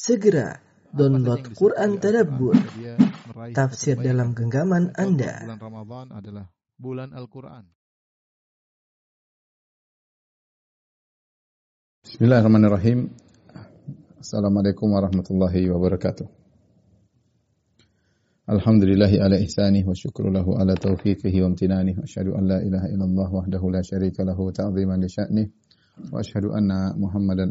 Segera download Quran Tadabbur, tafsir dalam genggaman Anda. Bulan Ramadan adalah bulan Al-Quran. Bismillahirrahmanirrahim. Assalamualaikum warahmatullahi wabarakatuh. Alhamdulillahi ala ihsanih wa syukru lahu ala taufiqihi wa amtinanih wa asyhadu an la ilaha illallah wahdahu la syarika lahu ta'ziman li sya'nih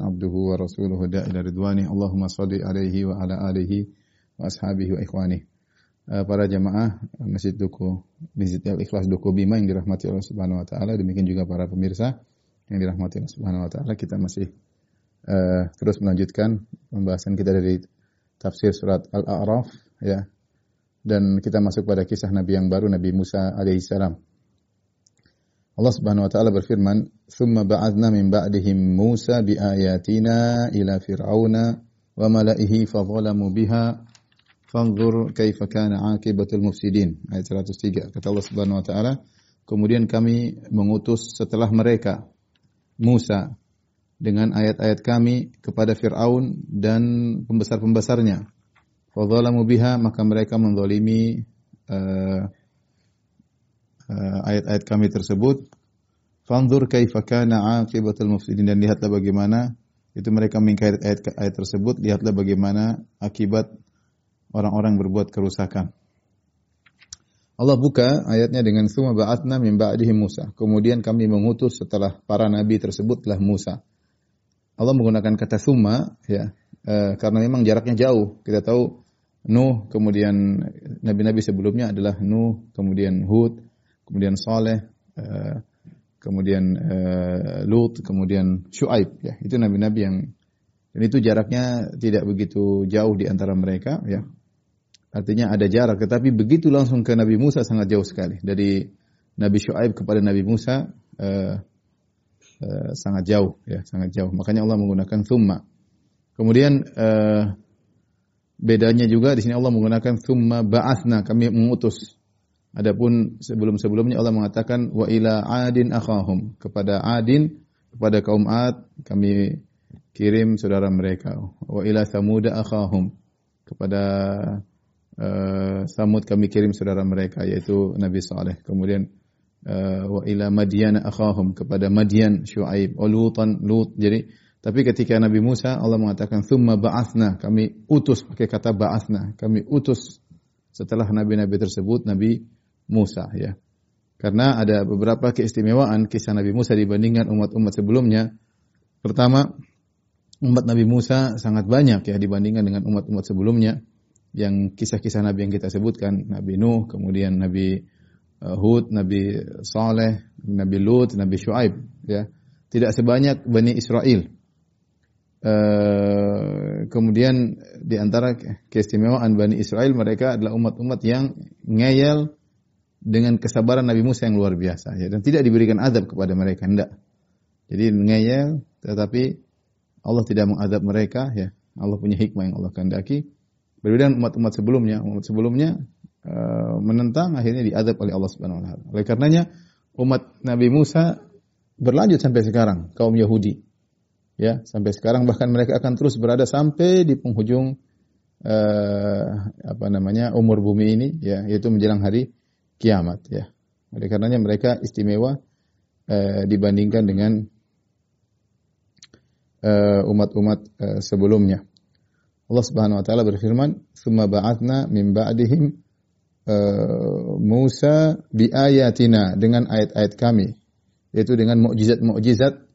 abduhu wa rasuluhu da'ila ridwanih Allahumma salli alaihi wa ala alihi wa ashabihi wa ikhwanih uh, para jamaah Masjid Duku Masjid Al-Ikhlas Duku Bima yang dirahmati Allah Subhanahu wa taala demikian juga para pemirsa yang dirahmati Allah Subhanahu wa taala kita masih uh, terus melanjutkan pembahasan kita dari tafsir surat Al-A'raf ya. Dan kita masuk pada kisah Nabi yang baru Nabi Musa alaihissalam. Allah Subhanahu wa taala berfirman, "Tsumma ba'athna min ba'dihim Musa biayatina ila fir'auna wa mala'ihi fadhalamu biha fanzur kaifa kana 'aqibatul mufsidin." Ayat 103 kata Allah Subhanahu wa taala, kemudian kami mengutus setelah mereka Musa dengan ayat-ayat kami kepada Fir'aun dan pembesar-pembesarnya Fadzalamu biha maka mereka mendolimi uh, uh, ayat-ayat kami tersebut. Fanzur kaifa kana aqibatul mufsidin dan lihatlah bagaimana itu mereka mengingkari ayat, ayat tersebut, lihatlah bagaimana akibat orang-orang berbuat kerusakan. Allah buka ayatnya dengan summa ba'atna min ba'dihi Musa. Kemudian kami mengutus setelah para nabi tersebut telah Musa. Allah menggunakan kata summa ya e, karena memang jaraknya jauh. Kita tahu Nuh, kemudian nabi-nabi sebelumnya adalah Nuh, kemudian Hud, kemudian Saleh, uh, kemudian uh, Lut, kemudian Shu'aib. Ya, itu nabi-nabi yang dan itu jaraknya tidak begitu jauh di antara mereka. Ya, artinya ada jarak, tetapi begitu langsung ke Nabi Musa sangat jauh sekali dari Nabi Shu'aib kepada Nabi Musa. Uh, uh, sangat jauh ya sangat jauh makanya Allah menggunakan thumma kemudian uh, Bedanya juga di sini Allah menggunakan thumma ba'athna, kami mengutus. Adapun sebelum-sebelumnya Allah mengatakan wa ila adin akhahum, kepada adin, kepada kaum ad kami kirim saudara mereka. Wa ila samuda akhahum, kepada uh, Samud kami kirim saudara mereka yaitu Nabi Saleh. Kemudian uh, wa ila Madian akhahum kepada Madian Syuaib, wa Lutan Lut. Jadi tapi ketika Nabi Musa Allah mengatakan thumma ba'athna, kami utus pakai kata ba'athna, kami utus setelah nabi-nabi tersebut Nabi Musa ya. Karena ada beberapa keistimewaan kisah Nabi Musa dibandingkan umat-umat sebelumnya. Pertama, umat Nabi Musa sangat banyak ya dibandingkan dengan umat-umat sebelumnya yang kisah-kisah Nabi yang kita sebutkan, Nabi Nuh, kemudian Nabi uh, Hud, Nabi Saleh, Nabi Lut, Nabi Shu'aib ya. Tidak sebanyak Bani Israel Uh, kemudian di antara keistimewaan Bani Israel mereka adalah umat-umat yang ngeyel dengan kesabaran Nabi Musa yang luar biasa ya dan tidak diberikan azab kepada mereka hendak. Jadi ngeyel tetapi Allah tidak mengadab mereka ya. Allah punya hikmah yang Allah kehendaki. Berbeda dengan umat-umat sebelumnya, umat sebelumnya uh, menentang akhirnya diadab oleh Allah Subhanahu wa taala. Oleh karenanya umat Nabi Musa berlanjut sampai sekarang kaum Yahudi ya sampai sekarang bahkan mereka akan terus berada sampai di penghujung uh, apa namanya umur bumi ini ya yaitu menjelang hari kiamat ya oleh karenanya mereka istimewa uh, dibandingkan dengan eh, umat-umat uh, sebelumnya Allah Subhanahu wa taala berfirman summa ba'athna min ba'dihim uh, Musa biayatina dengan ayat-ayat kami yaitu dengan mukjizat-mukjizat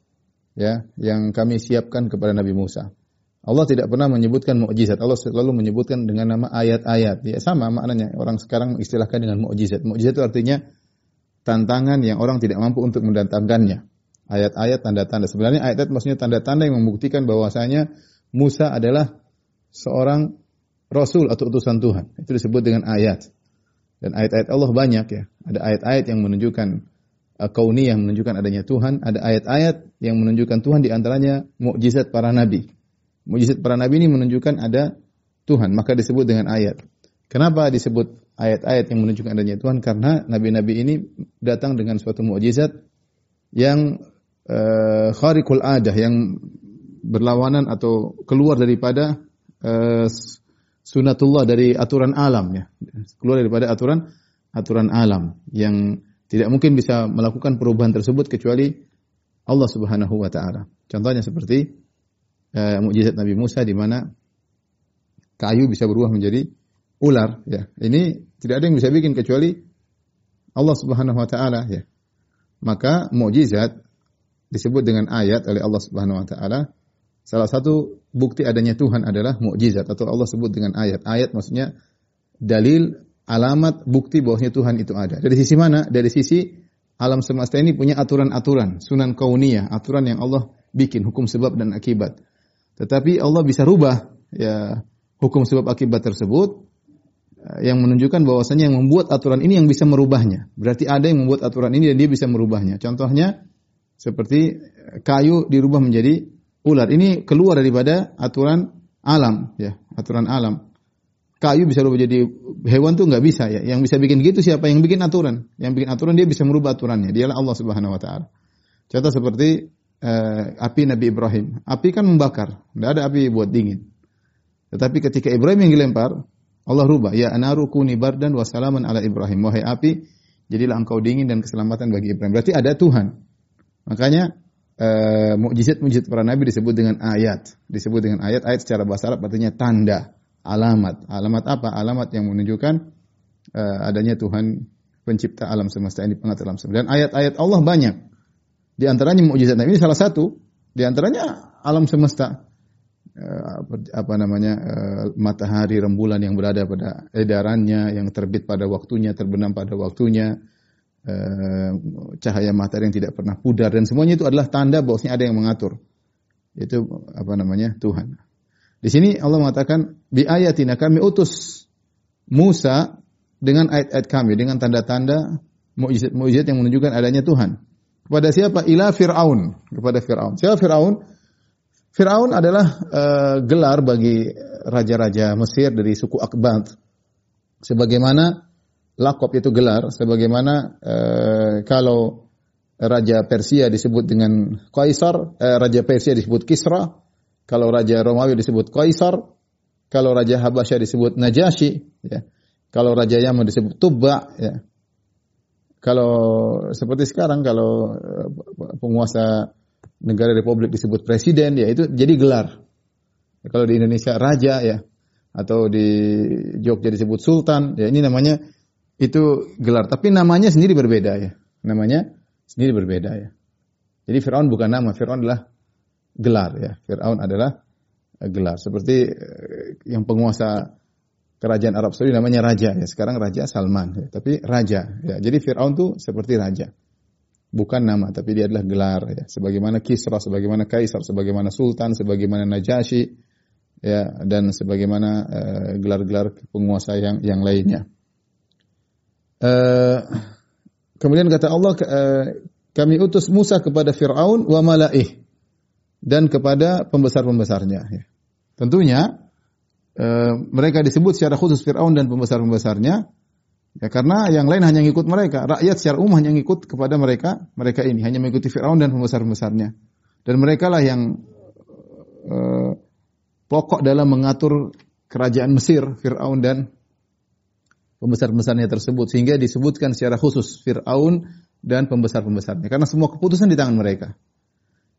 ya yang kami siapkan kepada Nabi Musa. Allah tidak pernah menyebutkan mukjizat. Allah selalu menyebutkan dengan nama ayat-ayat. Ya sama maknanya. Orang sekarang istilahkan dengan mukjizat. Mukjizat itu artinya tantangan yang orang tidak mampu untuk mendatangkannya. Ayat-ayat tanda-tanda. Sebenarnya ayat-ayat maksudnya tanda-tanda yang membuktikan bahwasanya Musa adalah seorang rasul atau utusan Tuhan. Itu disebut dengan ayat. Dan ayat-ayat Allah banyak ya. Ada ayat-ayat yang menunjukkan Uh, kauni yang menunjukkan adanya Tuhan, ada ayat-ayat yang menunjukkan Tuhan di antaranya mukjizat para nabi. Mukjizat para nabi ini menunjukkan ada Tuhan, maka disebut dengan ayat. Kenapa disebut ayat-ayat yang menunjukkan adanya Tuhan? Karena nabi-nabi ini datang dengan suatu mukjizat yang uh, khariqul adah yang berlawanan atau keluar daripada uh, sunatullah dari aturan alam ya. Keluar daripada aturan aturan alam yang tidak mungkin bisa melakukan perubahan tersebut kecuali Allah Subhanahu wa taala. Contohnya seperti uh, mukjizat Nabi Musa di mana kayu bisa berubah menjadi ular ya. Ini tidak ada yang bisa bikin kecuali Allah Subhanahu wa taala ya. Maka mukjizat disebut dengan ayat oleh Allah Subhanahu wa taala Salah satu bukti adanya Tuhan adalah mukjizat atau Allah sebut dengan ayat. Ayat maksudnya dalil, alamat, bukti bahwasanya Tuhan itu ada. Dari sisi mana? Dari sisi alam semesta ini punya aturan-aturan, sunan kauniyah, aturan yang Allah bikin, hukum sebab dan akibat. Tetapi Allah bisa rubah ya hukum sebab akibat tersebut eh, yang menunjukkan bahwasanya yang membuat aturan ini yang bisa merubahnya. Berarti ada yang membuat aturan ini dan dia bisa merubahnya. Contohnya seperti kayu dirubah menjadi ular. Ini keluar daripada aturan alam, ya, aturan alam. Kayu bisa berubah jadi hewan tuh nggak bisa ya. Yang bisa bikin gitu siapa? Yang bikin aturan. Yang bikin aturan dia bisa merubah aturannya. Dialah Allah Subhanahu Wa Taala. Contoh seperti uh, api Nabi Ibrahim. Api kan membakar, tidak ada api buat dingin. Tetapi ketika Ibrahim yang dilempar, Allah rubah. Ya anaru kuni bardan wasalaman ala Ibrahim. Wahai api, jadilah engkau dingin dan keselamatan bagi Ibrahim. Berarti ada Tuhan. Makanya uh, mukjizat-mukjizat para nabi disebut dengan ayat. Disebut dengan ayat. Ayat secara bahasa Arab artinya tanda, alamat. Alamat apa? Alamat yang menunjukkan uh, adanya Tuhan pencipta alam semesta ini, pengatur alam semesta. Dan ayat-ayat Allah banyak. Di antaranya mukjizat Nabi ini salah satu. Di antaranya alam semesta. Uh, apa, namanya uh, matahari rembulan yang berada pada edarannya yang terbit pada waktunya terbenam pada waktunya Eh, cahaya matahari yang tidak pernah pudar dan semuanya itu adalah tanda bahwasanya ada yang mengatur. Itu apa namanya? Tuhan. Di sini Allah mengatakan bi ayatina kami utus Musa dengan ayat-ayat kami dengan tanda-tanda mukjizat-mukjizat yang menunjukkan adanya Tuhan. Kepada siapa? Ila Fir'aun. Kepada Fir'aun. Siapa Fir'aun? Fir'aun adalah uh, gelar bagi raja-raja Mesir dari suku Akbat. Sebagaimana lakop itu gelar sebagaimana uh, kalau raja Persia disebut dengan Kaisar, uh, raja Persia disebut Kisra, kalau raja Romawi disebut Kaisar, kalau raja Habasyah disebut Najasyi, ya. Kalau raja Yaman disebut Tubba, ya. Kalau seperti sekarang kalau uh, penguasa negara republik disebut presiden ya itu jadi gelar. Kalau di Indonesia raja ya atau di Jogja disebut sultan ya ini namanya itu gelar, tapi namanya sendiri berbeda ya. Namanya sendiri berbeda ya. Jadi Firaun bukan nama, Firaun adalah gelar ya. Firaun adalah eh, gelar. Seperti eh, yang penguasa kerajaan Arab Saudi namanya raja ya. Sekarang raja Salman ya. Tapi raja ya. Jadi Firaun itu seperti raja. Bukan nama, tapi dia adalah gelar ya. Sebagaimana Kisra, sebagaimana Kaisar, sebagaimana Sultan, sebagaimana Najasyi ya dan sebagaimana eh, gelar-gelar uh, penguasa yang yang lainnya. Uh, kemudian kata Allah, uh, kami utus Musa kepada Fir'aun wa malaih dan kepada pembesar-pembesarnya. Ya. Tentunya uh, mereka disebut secara khusus Fir'aun dan pembesar-pembesarnya ya karena yang lain hanya ngikut mereka. Rakyat secara umum hanya ngikut kepada mereka, mereka ini hanya mengikuti Fir'aun dan pembesar-pembesarnya. Dan mereka lah yang uh, pokok dalam mengatur kerajaan Mesir, Fir'aun dan pembesar-pembesarnya tersebut sehingga disebutkan secara khusus Firaun dan pembesar-pembesarnya karena semua keputusan di tangan mereka.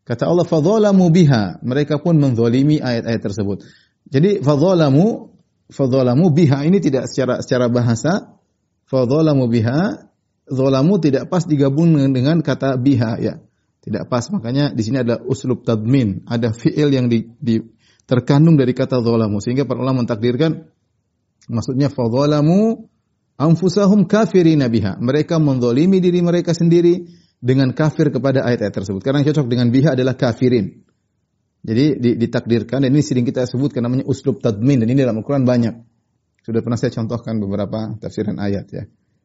Kata Allah fadzalamu biha, mereka pun menzalimi ayat-ayat tersebut. Jadi fadzalamu fadzalamu biha ini tidak secara secara bahasa fadzalamu biha zalamu tidak pas digabung dengan, kata biha ya. Tidak pas makanya di sini ada uslub tadmin, ada fiil yang di, di terkandung dari kata zalamu sehingga para ulama mentakdirkan maksudnya fadzalamu anfusahum kafirina biha. Mereka menzalimi diri mereka sendiri dengan kafir kepada ayat-ayat tersebut. Karena yang cocok dengan biha adalah kafirin. Jadi ditakdirkan dan ini sering kita sebutkan namanya uslub tadmin dan ini dalam Al-Qur'an banyak. Sudah pernah saya contohkan beberapa tafsiran ayat ya.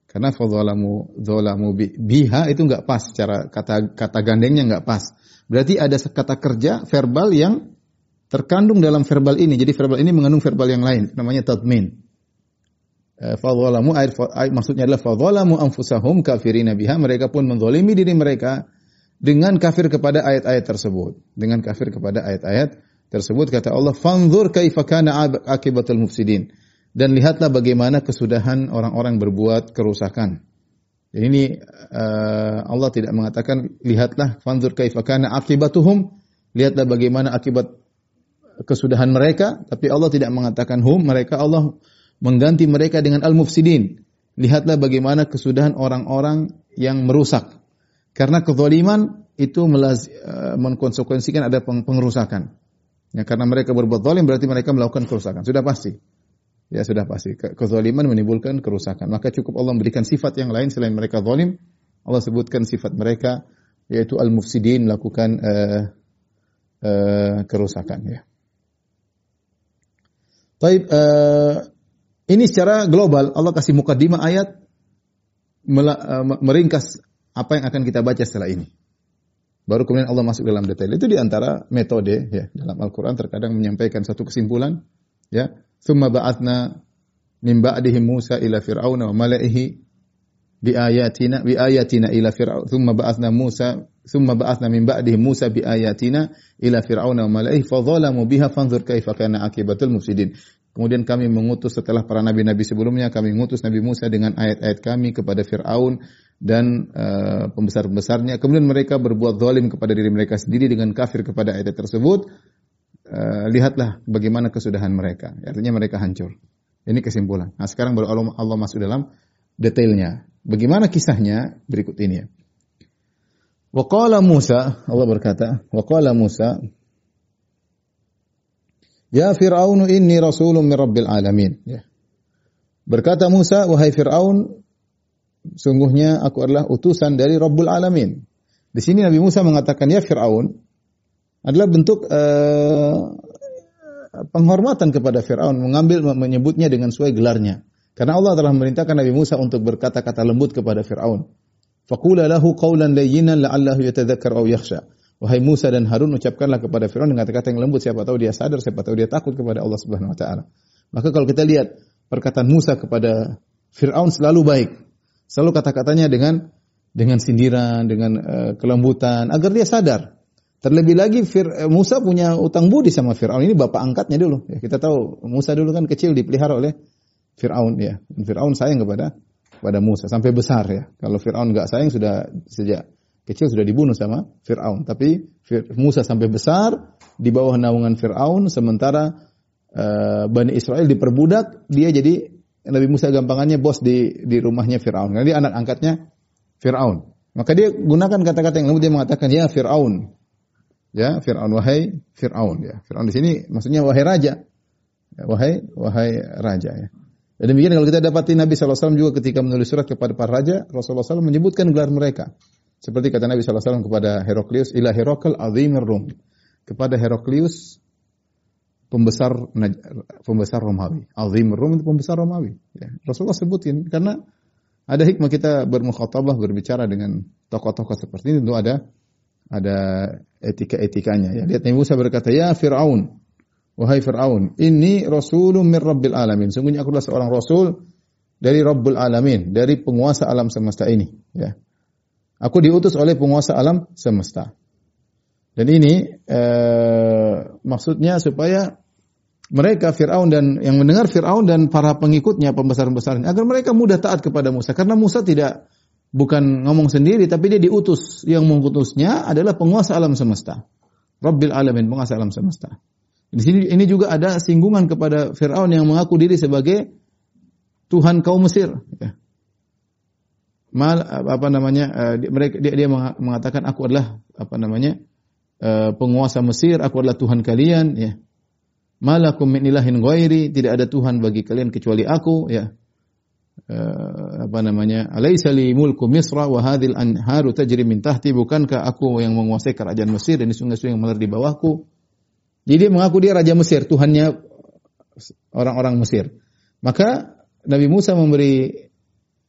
Karena fadzalamu zalamu biha itu enggak pas secara kata kata gandengnya enggak pas. Berarti ada kata kerja verbal yang terkandung dalam verbal ini. Jadi verbal ini mengandung verbal yang lain namanya tadmin. Eh, fadzalamu maksudnya adalah fadzalamu anfusahum kafirina biha mereka pun menzalimi diri mereka dengan kafir kepada ayat-ayat tersebut dengan kafir kepada ayat-ayat tersebut kata Allah, "Fanzur kaifa kana akibatul mufsidin." Dan lihatlah bagaimana kesudahan orang-orang berbuat kerusakan. Jadi ini uh, Allah tidak mengatakan lihatlah fanzur kaifa kana akibatuhum, lihatlah bagaimana akibat kesudahan mereka, tapi Allah tidak mengatakan hum, mereka Allah mengganti mereka dengan al-mufsidin. Lihatlah bagaimana kesudahan orang-orang yang merusak. Karena kezaliman itu melaz, uh, mengkonsekuensikan ada pengerusakan. Ya, karena mereka berbuat zalim berarti mereka melakukan kerusakan. Sudah pasti. Ya sudah pasti. Ke kezaliman menimbulkan kerusakan. Maka cukup Allah memberikan sifat yang lain selain mereka zalim. Allah sebutkan sifat mereka yaitu al-mufsidin melakukan uh, uh, kerusakan ya. Taib, uh, ini secara global Allah kasih mukadimah ayat meringkas apa yang akan kita baca setelah ini. Baru kemudian Allah masuk dalam detail. Itu di antara metode ya dalam Al-Quran terkadang menyampaikan satu kesimpulan. Ya, Thumma ba'athna min ba'dihi Musa ila Fir'auna wa mala'ihi bi ayatina bi ayatina ila Fir'aun. Thumma ba'athna Musa thumma ba'athna min ba'dihi Musa bi ayatina ila Fir'auna wa mala'ihi fa dhalamu biha fanzur kaifa kana akibatul mufsidin. Kemudian kami mengutus setelah para nabi-nabi sebelumnya, kami mengutus Nabi Musa dengan ayat-ayat kami kepada Fir'aun dan uh, pembesar-pembesarnya. Kemudian mereka berbuat zalim kepada diri mereka sendiri dengan kafir kepada ayat tersebut. Uh, lihatlah bagaimana kesudahan mereka. Artinya mereka hancur. Ini kesimpulan. Nah sekarang baru Allah, Allah masuk dalam detailnya. Bagaimana kisahnya berikut ini ya. Waqala Musa, Allah berkata, Waqala Musa, Ya Fir'aun inni rasulun min rabbil alamin. Ya. Berkata Musa, wahai Fir'aun, sungguhnya aku adalah utusan dari Rabbul Alamin. Di sini Nabi Musa mengatakan, ya Fir'aun, adalah bentuk uh, penghormatan kepada Fir'aun, mengambil menyebutnya dengan sesuai gelarnya. Karena Allah telah memerintahkan Nabi Musa untuk berkata-kata lembut kepada Fir'aun. Faqula lahu qawlan layyinan la'allahu yatadhakkar aw yakhsha. Wahai Musa dan Harun, ucapkanlah kepada Firaun dengan kata-kata yang lembut, siapa tahu dia sadar, siapa tahu dia takut kepada Allah Subhanahu wa taala. Maka kalau kita lihat perkataan Musa kepada Firaun selalu baik. Selalu kata-katanya dengan dengan sindiran, dengan uh, kelembutan agar dia sadar. Terlebih lagi Fir, eh, Musa punya utang budi sama Firaun. Ini bapak angkatnya dulu. Ya, kita tahu Musa dulu kan kecil dipelihara oleh Firaun ya. Firaun sayang kepada kepada Musa sampai besar ya. Kalau Firaun nggak sayang sudah sejak kecil sudah dibunuh sama Fir'aun. Tapi Musa sampai besar di bawah naungan Fir'aun, sementara uh, Bani Israel diperbudak, dia jadi Nabi Musa gampangannya bos di di rumahnya Fir'aun. Karena anak angkatnya Fir'aun. Maka dia gunakan kata-kata yang lembut dia mengatakan ya Fir'aun. Ya, Fir'aun wahai Fir'aun ya. Fir'aun di sini maksudnya wahai raja. Ya, wahai wahai raja ya. Dan demikian kalau kita dapati Nabi SAW juga ketika menulis surat kepada para raja, Rasulullah SAW menyebutkan gelar mereka. Seperti kata Nabi SAW kepada Heraklius, ila Herakl azimir Rum. Kepada Heraklius, pembesar pembesar Romawi. Azimir Rum itu pembesar Romawi. Ya. Rasulullah sebutin karena ada hikmah kita bermukhatabah berbicara dengan tokoh-tokoh seperti ini tentu ada ada etika-etikanya. Ya. Lihat Nabi Musa berkata, "Ya Firaun, wahai Firaun, ini rasulun min Rabbil alamin." Sungguhnya aku adalah seorang rasul dari Rabbul alamin, dari penguasa alam semesta ini, ya. Aku diutus oleh penguasa alam semesta. Dan ini eh, maksudnya supaya mereka Firaun dan yang mendengar Firaun dan para pengikutnya pembesar-pembesarnya agar mereka mudah taat kepada Musa karena Musa tidak bukan ngomong sendiri tapi dia diutus yang mengutusnya adalah penguasa alam semesta. Rabbil alamin, penguasa alam semesta. Di sini ini juga ada singgungan kepada Firaun yang mengaku diri sebagai Tuhan kaum Mesir. Ya mal apa namanya uh, mereka dia, dia mengatakan aku adalah apa namanya uh, penguasa Mesir, aku adalah Tuhan kalian ya. Malakum min ilahin ghairi, tidak ada Tuhan bagi kalian kecuali aku ya. Uh, apa namanya? Alaisa li mulku Misra wa hadhil anharu tajri min tahti, bukankah aku yang menguasai kerajaan Mesir dan sungai-sungai yang mengalir di bawahku? Jadi dia mengaku dia raja Mesir, Tuhannya orang-orang Mesir. Maka Nabi Musa memberi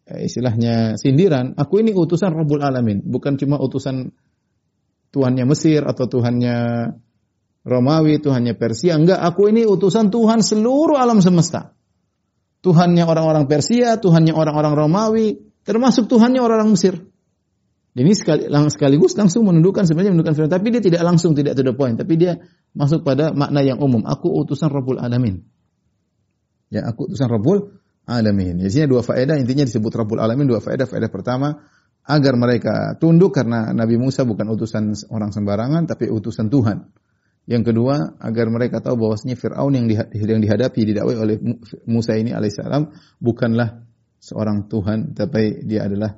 Eh, istilahnya sindiran, aku ini utusan Rabbul Alamin, bukan cuma utusan Tuhannya Mesir atau Tuhannya Romawi, Tuhannya Persia, enggak, aku ini utusan Tuhan seluruh alam semesta. Tuhannya orang-orang Persia, Tuhannya orang-orang Romawi, termasuk Tuhannya orang-orang Mesir. Ini sekali, sekaligus langsung menundukkan sebenarnya menundukkan Fir'aun, tapi dia tidak langsung tidak to the point, tapi dia masuk pada makna yang umum. Aku utusan Rabbul Alamin. Ya, aku utusan Rabbul Alamin. Ya, sini dua faedah intinya disebut Rabbul Alamin dua faedah. Faedah pertama agar mereka tunduk karena Nabi Musa bukan utusan orang sembarangan tapi utusan Tuhan. Yang kedua, agar mereka tahu bahwasanya Firaun yang, yang dihadapi didakwai oleh Musa ini alaihissalam bukanlah seorang Tuhan, tapi dia adalah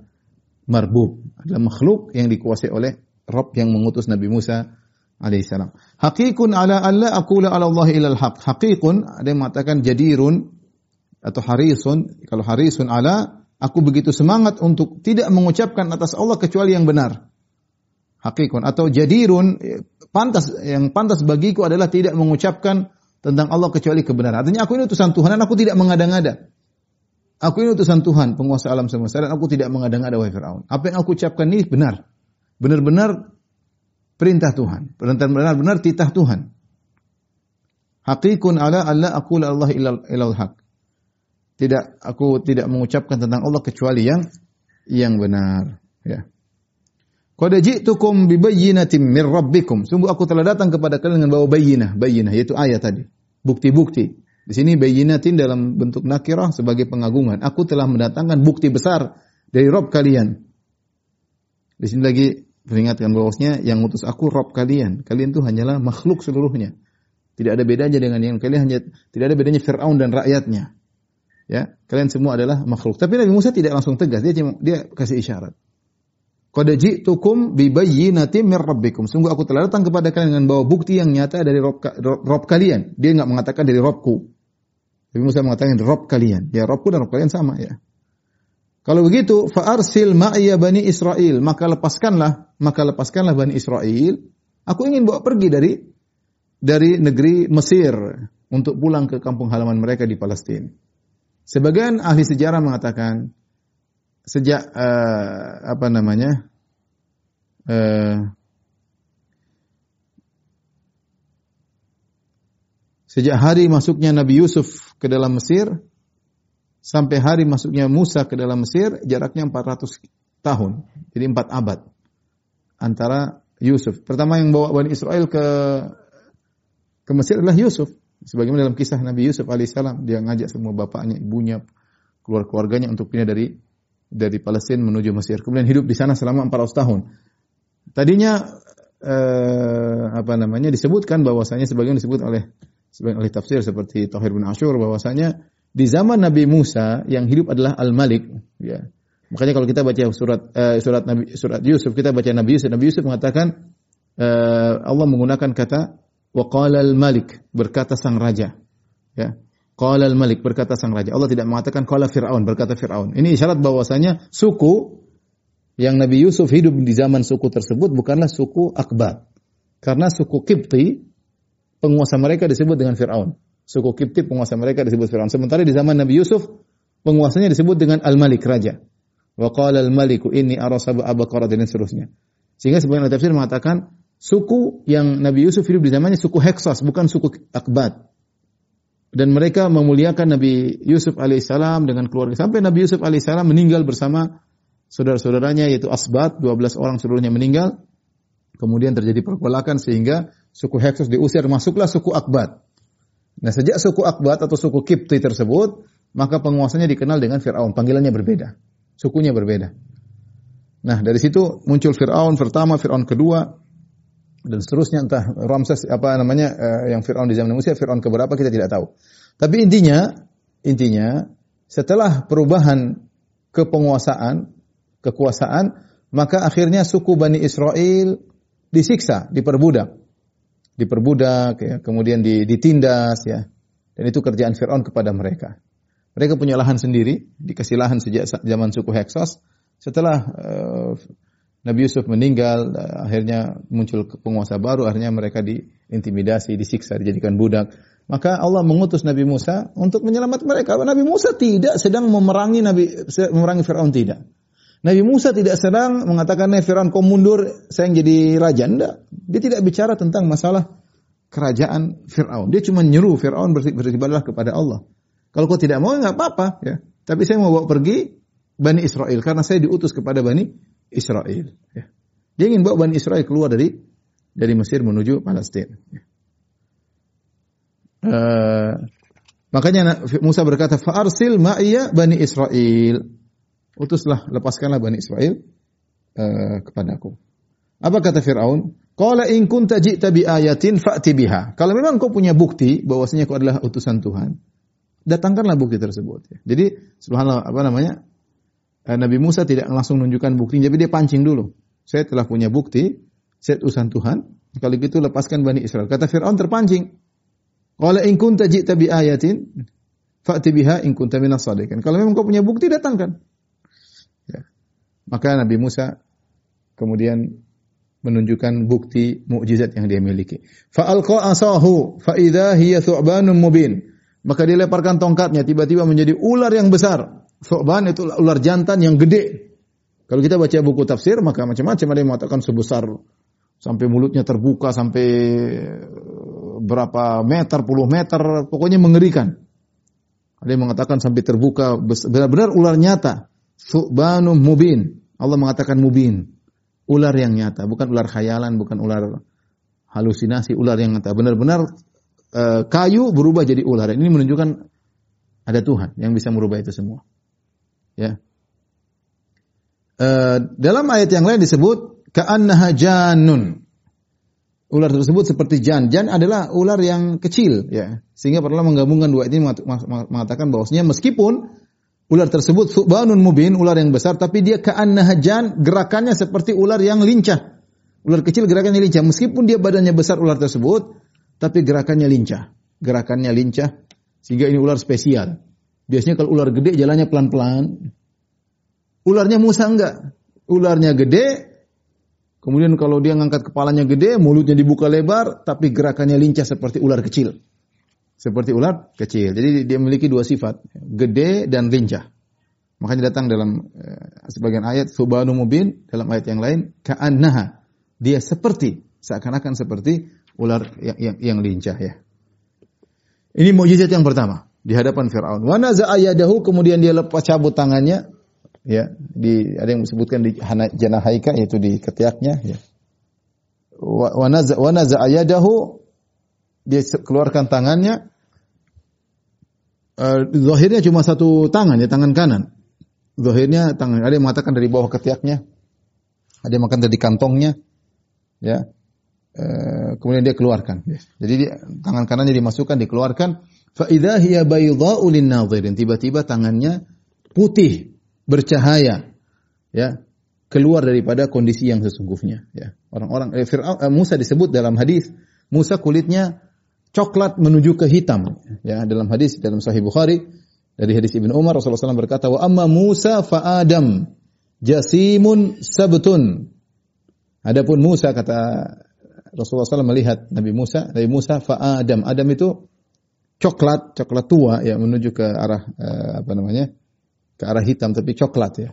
marbub, adalah makhluk yang dikuasai oleh Rob yang mengutus Nabi Musa alaihissalam. Hakikun ala alla aqula ala Allah ilal. Hakikun ada yang mengatakan jadirun atau harisun. Kalau harisun ala, aku begitu semangat untuk tidak mengucapkan atas Allah kecuali yang benar. Hakikun atau jadirun pantas yang pantas bagiku adalah tidak mengucapkan tentang Allah kecuali kebenaran. Artinya aku ini utusan Tuhan dan aku tidak mengada-ngada. Aku ini utusan Tuhan, penguasa alam semesta dan aku tidak mengada-ngada wahai Firaun. Apa yang aku ucapkan ini benar. Benar-benar perintah Tuhan. Benar-benar titah Tuhan. Hakikun ala aku Allah ilal, ilal haq. Tidak aku tidak mengucapkan tentang Allah kecuali yang yang benar, ya. Qad ji'tukum bi bayyinatin min rabbikum. Sungguh aku telah datang kepada kalian dengan bawa bayyinah, bayyinah yaitu ayat tadi. Bukti-bukti. Di sini bayyinatin dalam bentuk nakirah sebagai pengagungan. Aku telah mendatangkan bukti besar dari Rob kalian. Di sini lagi peringatkan bahwasanya yang ngutus aku Rob kalian. Kalian itu hanyalah makhluk seluruhnya. Tidak ada bedanya dengan yang kalian hanya tidak ada bedanya Firaun dan rakyatnya. Ya, kalian semua adalah makhluk. Tapi Nabi Musa tidak langsung tegas, dia dia kasih isyarat. Qad ji'tukum bi bayyinatin min rabbikum. Sungguh aku telah datang kepada kalian dengan bawa bukti yang nyata dari Rob, Rob kalian. Dia enggak mengatakan dari Robku. Nabi Musa mengatakan Rob kalian. Ya Robku dan Rob kalian sama ya. Kalau begitu, fa'arsil ma'ya bani Israel. Maka lepaskanlah, maka lepaskanlah bani Israel. Aku ingin bawa pergi dari dari negeri Mesir untuk pulang ke kampung halaman mereka di Palestina. Sebagian ahli sejarah mengatakan sejak uh, apa namanya uh, Sejak hari masuknya Nabi Yusuf ke dalam Mesir sampai hari masuknya Musa ke dalam Mesir jaraknya 400 tahun. Jadi 4 abad antara Yusuf. Pertama yang bawa Bani Israel ke ke Mesir adalah Yusuf. Sebagaimana dalam kisah Nabi Yusuf alaihissalam, dia ngajak semua bapaknya, ibunya, keluar keluarganya untuk pindah dari dari Palestina menuju Mesir. Kemudian hidup di sana selama 400 tahun. Tadinya eh, apa namanya disebutkan bahwasanya sebagian disebut oleh sebagian ahli tafsir seperti Tahir bin Ashur bahwasanya di zaman Nabi Musa yang hidup adalah Al-Malik ya. Makanya kalau kita baca surat uh, surat Nabi surat Yusuf kita baca Nabi Yusuf Nabi Yusuf mengatakan uh, Allah menggunakan kata wa qala al-malik berkata sang raja ya. Qala al-malik berkata sang raja. Allah tidak mengatakan qala Firaun berkata Firaun. Ini isyarat bahwasanya suku yang Nabi Yusuf hidup di zaman suku tersebut bukanlah suku Akbat. Karena suku Kipti penguasa mereka disebut dengan Fir'aun. Suku Kipti penguasa mereka disebut Fir'aun. Sementara di zaman Nabi Yusuf, penguasanya disebut dengan Al-Malik, Raja. Wa qala al-maliku inni arasaba abaqara dan seterusnya. Sehingga sebagian tafsir mengatakan suku yang Nabi Yusuf hidup di zamannya suku Heksos, bukan suku Akbat. Dan mereka memuliakan Nabi Yusuf alaihissalam dengan keluarga. Sampai Nabi Yusuf alaihissalam meninggal bersama saudara-saudaranya yaitu Asbat, 12 orang seluruhnya meninggal. Kemudian terjadi pergolakan sehingga suku Heksos diusir, masuklah suku Akbat. Nah, sejak suku Akbat atau suku Kipti tersebut, maka penguasanya dikenal dengan Fir'aun. Panggilannya berbeda. Sukunya berbeda. Nah, dari situ muncul Fir'aun pertama, Fir'aun kedua, dan seterusnya entah Ramses apa namanya eh, yang Fir'aun di zaman Musa, Fir'aun keberapa kita tidak tahu. Tapi intinya, intinya setelah perubahan kepenguasaan, kekuasaan, maka akhirnya suku Bani Israel disiksa, diperbudak diperbudak, ya, kemudian ditindas, ya. Dan itu kerjaan Fir'aun kepada mereka. Mereka punya lahan sendiri, dikasih lahan sejak zaman suku Heksos. Setelah uh, Nabi Yusuf meninggal, akhirnya muncul penguasa baru, akhirnya mereka diintimidasi, disiksa, dijadikan budak. Maka Allah mengutus Nabi Musa untuk menyelamatkan mereka. Nabi Musa tidak sedang memerangi Nabi memerangi Firaun tidak. Nabi Musa tidak sedang mengatakan, "Nih Firaun kau mundur, saya yang jadi raja." Enggak. Dia tidak bicara tentang masalah kerajaan Firaun. Dia cuma nyuruh Firaun beribadahlah kepada Allah. Kalau kau tidak mau, enggak apa-apa, ya. Tapi saya mau bawa pergi Bani Israel karena saya diutus kepada Bani Israel. Ya. Dia ingin bawa Bani Israel keluar dari dari Mesir menuju Palestina. Ya. Uh, makanya Musa berkata, "Fa'arsil ma'iya Bani Israel." Utuslah, lepaskanlah Bani Israel uh, kepadaku. Apa kata Fir'aun? Qala in kunta ji'ta bi ayatin fa'ti biha. Kalau memang kau punya bukti bahwasanya kau adalah utusan Tuhan, datangkanlah bukti tersebut. Jadi subhanallah apa namanya? Eh, Nabi Musa tidak langsung menunjukkan bukti, tapi dia pancing dulu. Saya telah punya bukti, saya utusan Tuhan. Kalau gitu lepaskan Bani Israel. Kata Fir'aun terpancing. Qala in kunta ji'ta bi ayatin fa'ti biha in kunta minas. Kalau memang kau punya bukti datangkan. Ya. Maka Nabi Musa kemudian menunjukkan bukti mukjizat yang dia miliki. Fa'alqa asahu fa idza hiya thu'banun mubin. Maka dia lemparkan tongkatnya tiba-tiba menjadi ular yang besar. Thu'ban itu ular jantan yang gede. Kalau kita baca buku tafsir maka macam-macam ada yang mengatakan sebesar sampai mulutnya terbuka sampai eh, berapa meter, puluh meter, pokoknya mengerikan. Ada yang mengatakan sampai terbuka benar-benar ular nyata. Thu'banun mubin. Allah mengatakan mubin ular yang nyata, bukan ular khayalan, bukan ular halusinasi, ular yang nyata. Benar-benar e, kayu berubah jadi ular. Ini menunjukkan ada Tuhan yang bisa merubah itu semua. Ya. E, dalam ayat yang lain disebut ka'annaha janun. Ular tersebut seperti jan. Jan adalah ular yang kecil, ya. Sehingga perlu menggabungkan dua ini mengatakan bahwasanya meskipun Ular tersebut subhanun mubin, ular yang besar, tapi dia ka'annahajan, gerakannya seperti ular yang lincah. Ular kecil gerakannya lincah, meskipun dia badannya besar ular tersebut, tapi gerakannya lincah. Gerakannya lincah, sehingga ini ular spesial. Biasanya kalau ular gede jalannya pelan-pelan. Ularnya Musa enggak. Ularnya gede, kemudian kalau dia ngangkat kepalanya gede, mulutnya dibuka lebar, tapi gerakannya lincah seperti ular kecil seperti ular kecil. Jadi dia memiliki dua sifat, gede dan lincah. Makanya datang dalam uh, sebagian ayat subhanu mubin dalam ayat yang lain ka'annaha. Dia seperti seakan-akan seperti ular yang, yang, yang lincah ya. Ini mukjizat yang pertama di hadapan Firaun. Wa kemudian dia lepas cabut tangannya ya di ada yang disebutkan di janahaika yaitu di ketiaknya ya. Wa naza'a yadahu dia keluarkan tangannya uh, zahirnya cuma satu tangan ya tangan kanan zahirnya tangan ada yang mengatakan dari bawah ketiaknya ada yang mengatakan dari kantongnya ya uh, kemudian dia keluarkan ya. jadi dia, tangan kanannya dimasukkan dikeluarkan fa idza hiya baydha'u tiba-tiba tangannya putih bercahaya ya keluar daripada kondisi yang sesungguhnya ya orang-orang eh, Fir'aun eh, Musa disebut dalam hadis Musa kulitnya coklat menuju ke hitam. Ya, dalam hadis dalam Sahih Bukhari dari hadis Ibnu Umar Rasulullah SAW berkata, "Wa amma Musa fa Adam jasimun sabtun." Adapun Musa kata Rasulullah SAW melihat Nabi Musa, Nabi Musa fa Adam. Adam itu coklat, coklat tua ya menuju ke arah eh, apa namanya? ke arah hitam tapi coklat ya.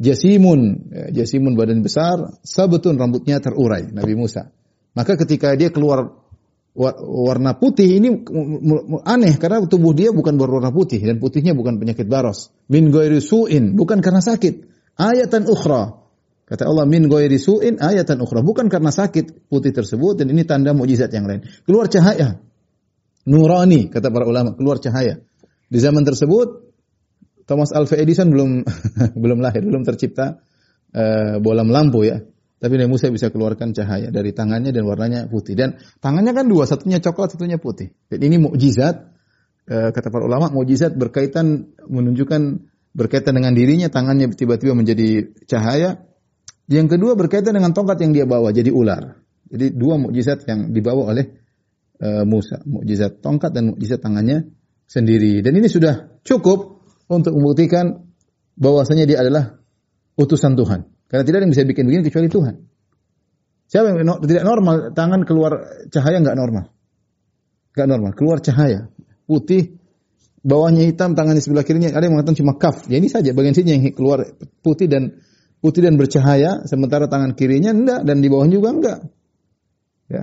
Jasimun, ya, jasimun badan besar, sabtun rambutnya terurai Nabi Musa. Maka ketika dia keluar warna putih ini aneh karena tubuh dia bukan berwarna putih dan putihnya bukan penyakit baros. Min ghairi su'in, bukan karena sakit. Ayatan ukhra. Kata Allah min ghairi su'in ayatan ukhra, bukan karena sakit putih tersebut dan ini tanda mukjizat yang lain. Keluar cahaya. Nurani kata para ulama, keluar cahaya. Di zaman tersebut Thomas Alva Edison belum belum lahir, belum tercipta uh, bola lampu ya. Tapi Nabi Musa bisa keluarkan cahaya dari tangannya dan warnanya putih. Dan tangannya kan dua, satunya coklat, satunya putih. Dan ini mukjizat e, kata para ulama, mukjizat berkaitan menunjukkan berkaitan dengan dirinya, tangannya tiba-tiba menjadi cahaya. Yang kedua berkaitan dengan tongkat yang dia bawa jadi ular. Jadi dua mukjizat yang dibawa oleh e, Musa, mukjizat tongkat dan mukjizat tangannya sendiri. Dan ini sudah cukup untuk membuktikan bahwasanya dia adalah utusan Tuhan. Karena tidak ada yang bisa bikin begini kecuali Tuhan. Siapa yang no, tidak normal, tangan keluar cahaya nggak normal. Nggak normal, keluar cahaya. Putih, bawahnya hitam, tangannya sebelah kirinya, ada yang mengatakan cuma kaf. Ya ini saja bagian sini yang keluar putih dan putih dan bercahaya, sementara tangan kirinya enggak dan di bawahnya juga enggak. Ya.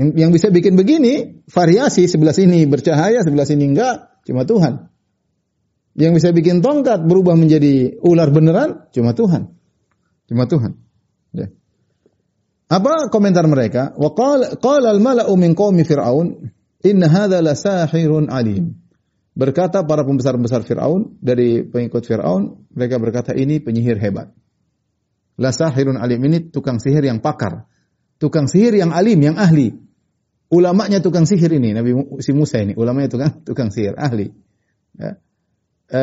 Yang, yang bisa bikin begini, variasi sebelah sini bercahaya, sebelah sini enggak, cuma Tuhan. Yang bisa bikin tongkat berubah menjadi ular beneran cuma Tuhan. Cuma Tuhan. Ya. Apa komentar mereka? Wa qala al-mala'u min qaumi fir'aun inna hadza la sahirun alim. Berkata para pembesar-pembesar Firaun dari pengikut Firaun, mereka berkata ini penyihir hebat. La sahirun alim ini tukang sihir yang pakar. Tukang sihir yang alim, yang ahli. Ulamanya tukang sihir ini, Nabi si Musa ini, ulamanya tukang tukang sihir, ahli. Ya. E,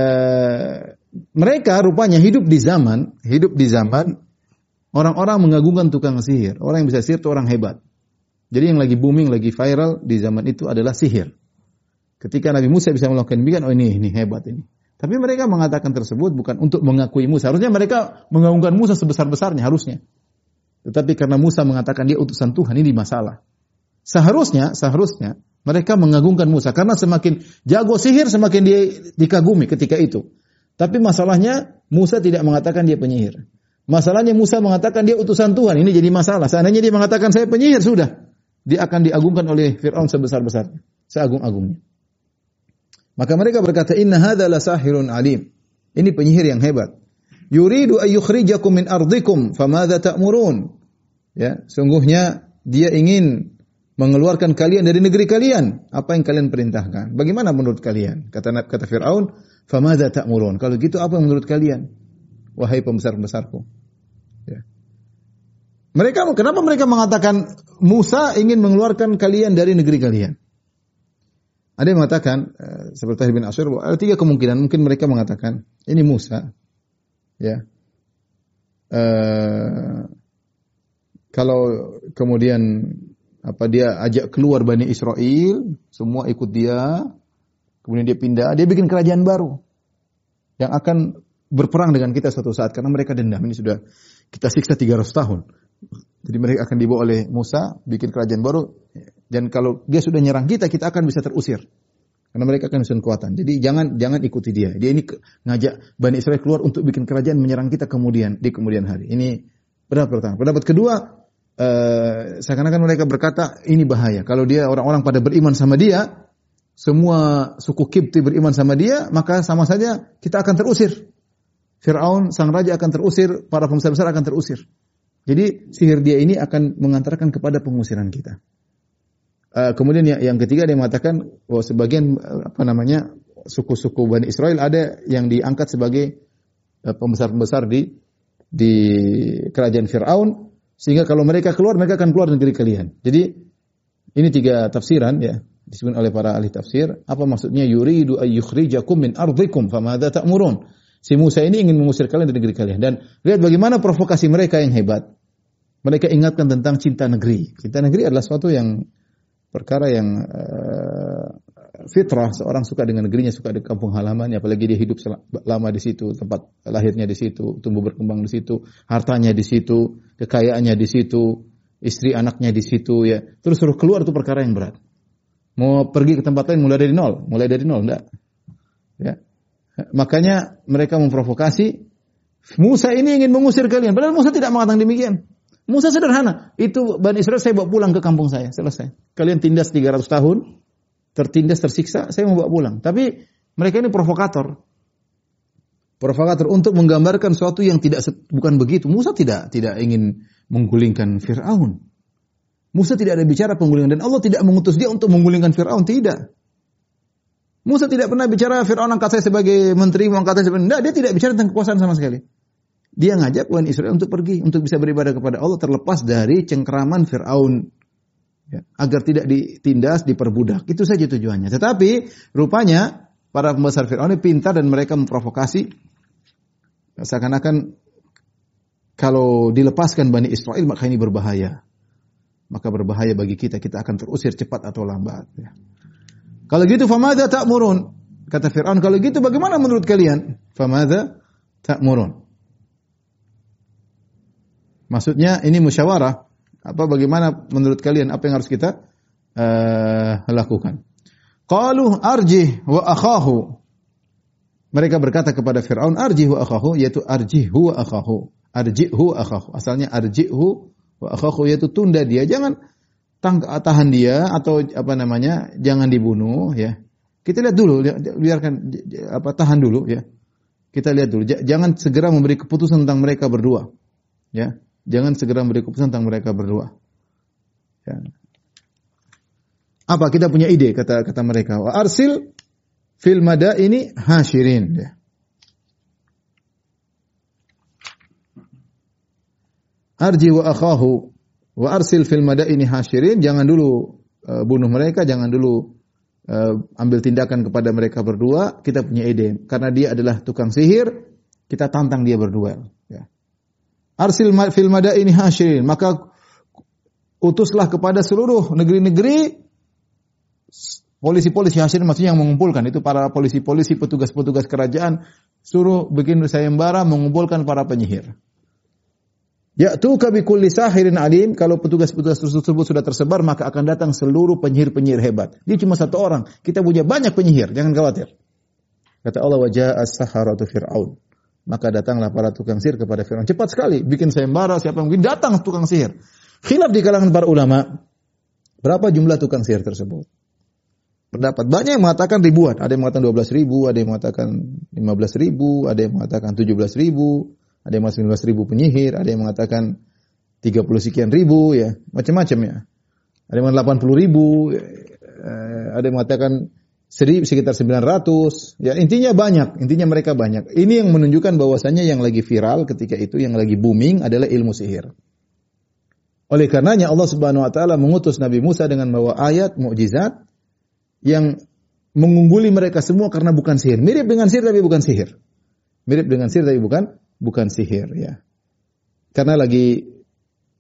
mereka rupanya hidup di zaman, hidup di zaman orang-orang mengagungkan tukang sihir. Orang yang bisa sihir itu orang hebat. Jadi yang lagi booming, lagi viral di zaman itu adalah sihir. Ketika Nabi Musa bisa melakukan demikian, oh ini ini hebat ini. Tapi mereka mengatakan tersebut bukan untuk mengakui Musa. Harusnya mereka mengagungkan Musa sebesar-besarnya harusnya. Tetapi karena Musa mengatakan dia utusan Tuhan, ini masalah. Seharusnya, seharusnya mereka mengagungkan Musa karena semakin jago sihir semakin dia dikagumi ketika itu. Tapi masalahnya Musa tidak mengatakan dia penyihir. Masalahnya Musa mengatakan dia utusan Tuhan. Ini jadi masalah. Seandainya dia mengatakan saya penyihir sudah, dia akan diagungkan oleh Firaun sebesar-besarnya, seagung-agungnya. Maka mereka berkata, "Inna hadza la sahirun alim." Ini penyihir yang hebat. Yuridu ay yukhrijakum min ardikum, famadza ta'murun? Ya, sungguhnya dia ingin mengeluarkan kalian dari negeri kalian. Apa yang kalian perintahkan? Bagaimana menurut kalian? Kata kata Firaun, "Famadza ta'murun?" Kalau gitu apa menurut kalian? Wahai pembesar-pembesarku. Ya. Mereka kenapa mereka mengatakan Musa ingin mengeluarkan kalian dari negeri kalian? Ada yang mengatakan uh, seperti bin Asyur ada tiga kemungkinan. Mungkin mereka mengatakan ini Musa, ya. Uh, kalau kemudian apa dia ajak keluar Bani Israel, semua ikut dia, kemudian dia pindah, dia bikin kerajaan baru yang akan berperang dengan kita suatu saat karena mereka dendam. Ini sudah kita siksa 300 tahun. Jadi mereka akan dibawa oleh Musa bikin kerajaan baru dan kalau dia sudah nyerang kita, kita akan bisa terusir. Karena mereka akan bisa kekuatan. Jadi jangan jangan ikuti dia. Dia ini ngajak Bani Israel keluar untuk bikin kerajaan menyerang kita kemudian di kemudian hari. Ini pendapat pertama. Pendapat kedua, uh, seakan-akan mereka berkata ini bahaya. Kalau dia orang-orang pada beriman sama dia, semua suku Kipti beriman sama dia, maka sama saja kita akan terusir. Fir'aun, sang raja akan terusir, para pengusaha besar akan terusir. Jadi sihir dia ini akan mengantarkan kepada pengusiran kita. Uh, kemudian yang, yang ketiga dia mengatakan bahwa sebagian uh, apa namanya suku-suku Bani Israel ada yang diangkat sebagai pembesar-pembesar di di kerajaan Firaun sehingga kalau mereka keluar mereka akan keluar negeri kalian. Jadi ini tiga tafsiran ya disebut oleh para ahli tafsir. Apa maksudnya yuridu ayyukhrijakum min ardikum famadza ta'murun? Si Musa ini ingin mengusir kalian dari negeri kalian dan lihat bagaimana provokasi mereka yang hebat. Mereka ingatkan tentang cinta negeri. Cinta negeri adalah suatu yang perkara yang uh, fitrah seorang suka dengan negerinya, suka di kampung halamannya, apalagi dia hidup lama di situ, tempat lahirnya di situ, tumbuh berkembang di situ, hartanya di situ, kekayaannya di situ, istri anaknya di situ ya. Terus suruh keluar itu perkara yang berat. Mau pergi ke tempat lain mulai dari nol, mulai dari nol enggak. Ya. Makanya mereka memprovokasi Musa ini ingin mengusir kalian. Padahal Musa tidak mengatakan demikian. Musa sederhana. Itu Bani Israel saya bawa pulang ke kampung saya. Selesai. Kalian tindas 300 tahun. Tertindas, tersiksa. Saya mau bawa pulang. Tapi mereka ini provokator. Provokator untuk menggambarkan sesuatu yang tidak bukan begitu. Musa tidak tidak ingin menggulingkan Fir'aun. Musa tidak ada bicara penggulingan dan Allah tidak mengutus dia untuk menggulingkan Fir'aun. Tidak. Musa tidak pernah bicara Fir'aun angkat saya sebagai menteri, angkat saya sebagai... Tidak, dia tidak bicara tentang kekuasaan sama sekali. Dia ngajak Bani Israel untuk pergi, untuk bisa beribadah kepada Allah terlepas dari cengkeraman Fir'aun. Ya, agar tidak ditindas, diperbudak. Itu saja tujuannya. Tetapi rupanya para pembesar Fir'aun ini pintar dan mereka memprovokasi. Seakan-akan kalau dilepaskan Bani Israel maka ini berbahaya. Maka berbahaya bagi kita, kita akan terusir cepat atau lambat. Ya. Kalau gitu, famada tak murun. Kata Fir'aun, kalau gitu bagaimana menurut kalian? Famada tak murun. Maksudnya ini musyawarah. Apa bagaimana menurut kalian apa yang harus kita uh, lakukan? Qalu arjih wa akhahu. Mereka berkata kepada Firaun arjih wa akhahu yaitu arjihhu wa akhahu. Arjihhu wa akhahu. Asalnya arjihhu wa akhahu yaitu tunda dia jangan tahan dia atau apa namanya jangan dibunuh ya. Kita lihat dulu biarkan apa tahan dulu ya. Kita lihat dulu jangan segera memberi keputusan tentang mereka berdua. Ya, jangan segera memberi keputusan tentang mereka berdua. Ya. Apa kita punya ide kata kata mereka? Wa arsil fil ini hasyirin ya. Arji wa akhahu wa arsil fil ini hasyirin jangan dulu uh, bunuh mereka, jangan dulu uh, ambil tindakan kepada mereka berdua, kita punya ide. Karena dia adalah tukang sihir, kita tantang dia berdua. Arsil fil ini hasyirin, maka utuslah kepada seluruh negeri-negeri polisi-polisi hasil maksudnya yang mengumpulkan itu para polisi-polisi petugas-petugas kerajaan suruh bikin sayembara mengumpulkan para penyihir. Ya tu kabi kulli sahirin alim kalau petugas-petugas tersebut sudah tersebar maka akan datang seluruh penyihir-penyihir hebat. Dia cuma satu orang, kita punya banyak penyihir, jangan khawatir. Kata Allah wajah as-saharatu fir'aun. Maka datanglah para tukang sihir kepada Firaun. Cepat sekali bikin sayembara, siapa mungkin datang tukang sihir. Khilaf di kalangan para ulama. Berapa jumlah tukang sihir tersebut? Pendapat banyak yang mengatakan ribuan. Ada yang mengatakan 12 ribu, ada yang mengatakan 15 ribu, ada yang mengatakan 17 ribu, ada yang mengatakan 19 ribu penyihir, ada yang mengatakan 30 sekian ribu, ya macam-macam ya. Ada yang mengatakan 80 ribu, ya. ada yang mengatakan sekitar 900. Ya intinya banyak, intinya mereka banyak. Ini yang menunjukkan bahwasanya yang lagi viral ketika itu, yang lagi booming adalah ilmu sihir. Oleh karenanya Allah Subhanahu wa taala mengutus Nabi Musa dengan membawa ayat mukjizat yang mengungguli mereka semua karena bukan sihir. Mirip dengan sihir tapi bukan sihir. Mirip dengan sihir tapi bukan bukan sihir ya. Karena lagi